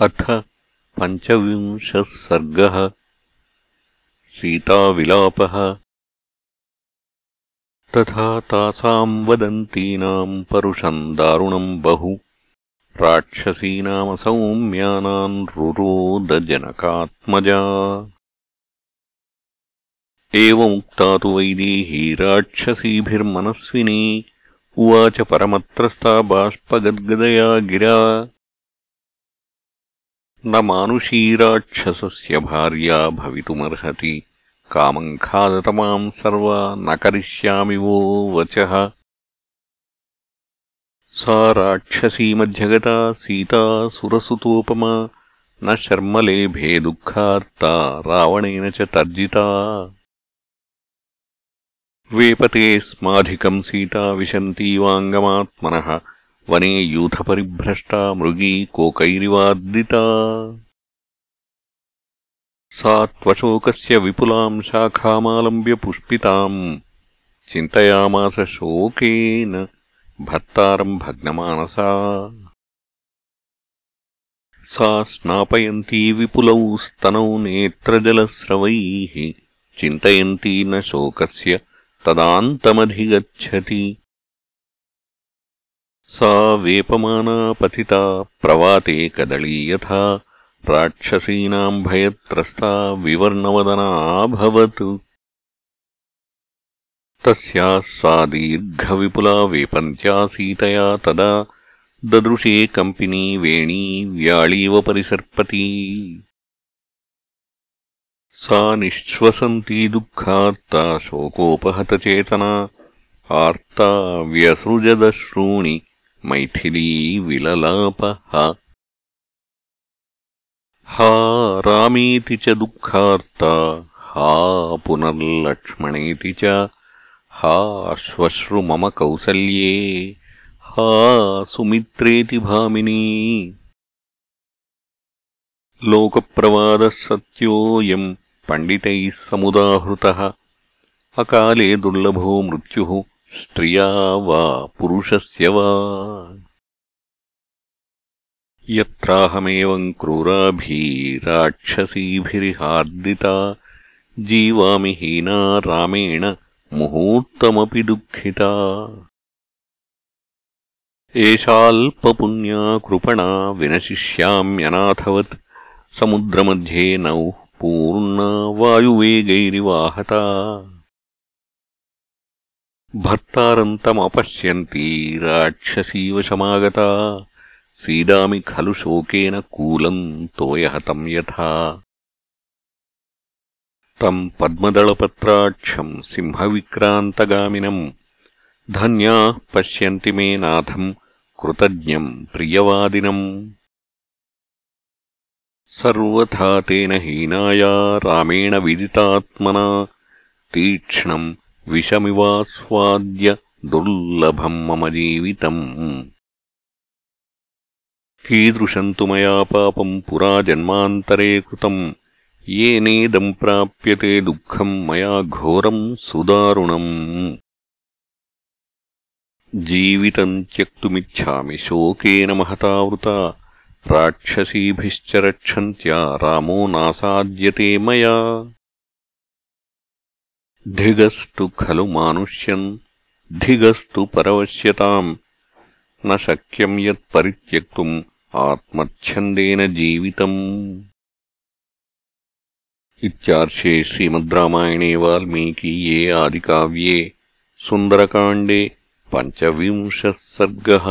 अथ पञ्चविंशः सर्गः सीताविलापः। तथा तासाम् वदन्तीनाम् परुषम् दारुणम् बहु। राक्षसीनामसौम्यानाम् रुरोदजनकात्मजा। एवमुक्ता तु वैदेही राक्षसीभिर्मनस्विनी। उवाच परमत्रस्ता बाष्पगद्गदया गिरा न मानुषीराक्षसस्य भार्या भवितुमर्हति। कामम् खादतमाम् सर्वा न करिष्यामि वो वचः। सा राक्षसीमध्यगता सीता सुरसुतोपमा न शर्मलेभे दुःखार्ता रावणेन च तर्जिता। वेपतेऽस्माधिकम् सीता विशन्तीवाङ्गमात्मनः वने यूथपरिभ्रष्टा मृगी कोकैरिवार्दिता सा त्वशोकस्य विपुलाम् शाखामालम्ब्य पुष्पिताम् चिन्तयामास शोकेन भर्तारम् भग्नमानसा सा स्नापयन्ती विपुलौ स्तनौ नेत्रजलस्रवैः चिन्तयन्ती न शोकस्य तदान्तमधिगच्छति सा वेपमाना पतिता प्रवाते कदली यथा राक्षसीनाम् भयत्रस्ता विवर्णवदनाभवत् तस्याः सा दीर्घविपुला वेपन्त्या सीतया तदा ददृशे कम्पिनी वेणी व्याळीव परिसर्पती सा निःश्वसन्ती दुःखार्ता शोकोपहतचेतना आर्ता व्यसृजदश्रूणि मैथिली विललापः हा। रामेति च दुःखार्ता हा पुनर्लक्ष्मणेति च हा श्वश्रु मम कौसल्ये हा सुमित्रेति भामिनी। लोकप्रवादः सत्योऽयम् पण्डितैः समुदाहृतः अकाले दुर्लभो मृत्युः स्त्रिया वा पुरुषस्य वा? यत्राहमेवम् क्रूराभिराक्षसीभिर्हार्दिता जीवामि हीना रामेण मुहूर्तमपि दुःखिता। एषाल्पपुण्या कृपणा विनशिष्याम्यनाथवत् समुद्रमध्ये नौः पूर्णा वायुवेगैरिवाहता భర్తారంతమపశ్యంతి రాక్షసీవ సమాగత సీదామి ఖలు శోకేన కూలం తోయహతం యథా. తం పద్మదళపత్రాక్షం సింహవిక్రాంతగామినం. ధన్యా పశ్యంతి మే నాథం కృతజ్ఞం ప్రియవాదినం. సర్వథా తేన హీనాయా రామేణ విదితాత్మనా. తీక్ష్ణం विषमिवास्वाद्य दुर्लभम् मम जीवितम्। कीदृशम् तु मया पापम् पुरा जन्मान्तरे कृतम्। येनेदम् प्राप्यते दुःखम् मया घोरम् सुदारुणम्। जीवितम् त्यक्तुमिच्छामि शोकेन महतावृता। राक्षसीभिश्च रक्षन्त्या रामो नासाद्यते मया धिगस्तु खलु मानुष्यम् धिगस्तु परवश्यताम् न शक्यम् यत्परित्यक्तुम् आत्मच्छन्देन जीवितम् इत्यार्षे श्रीमद्रामायणे वाल्मीकीये आदिकाव्ये सुन्दरकाण्डे पञ्चविंशः सर्गः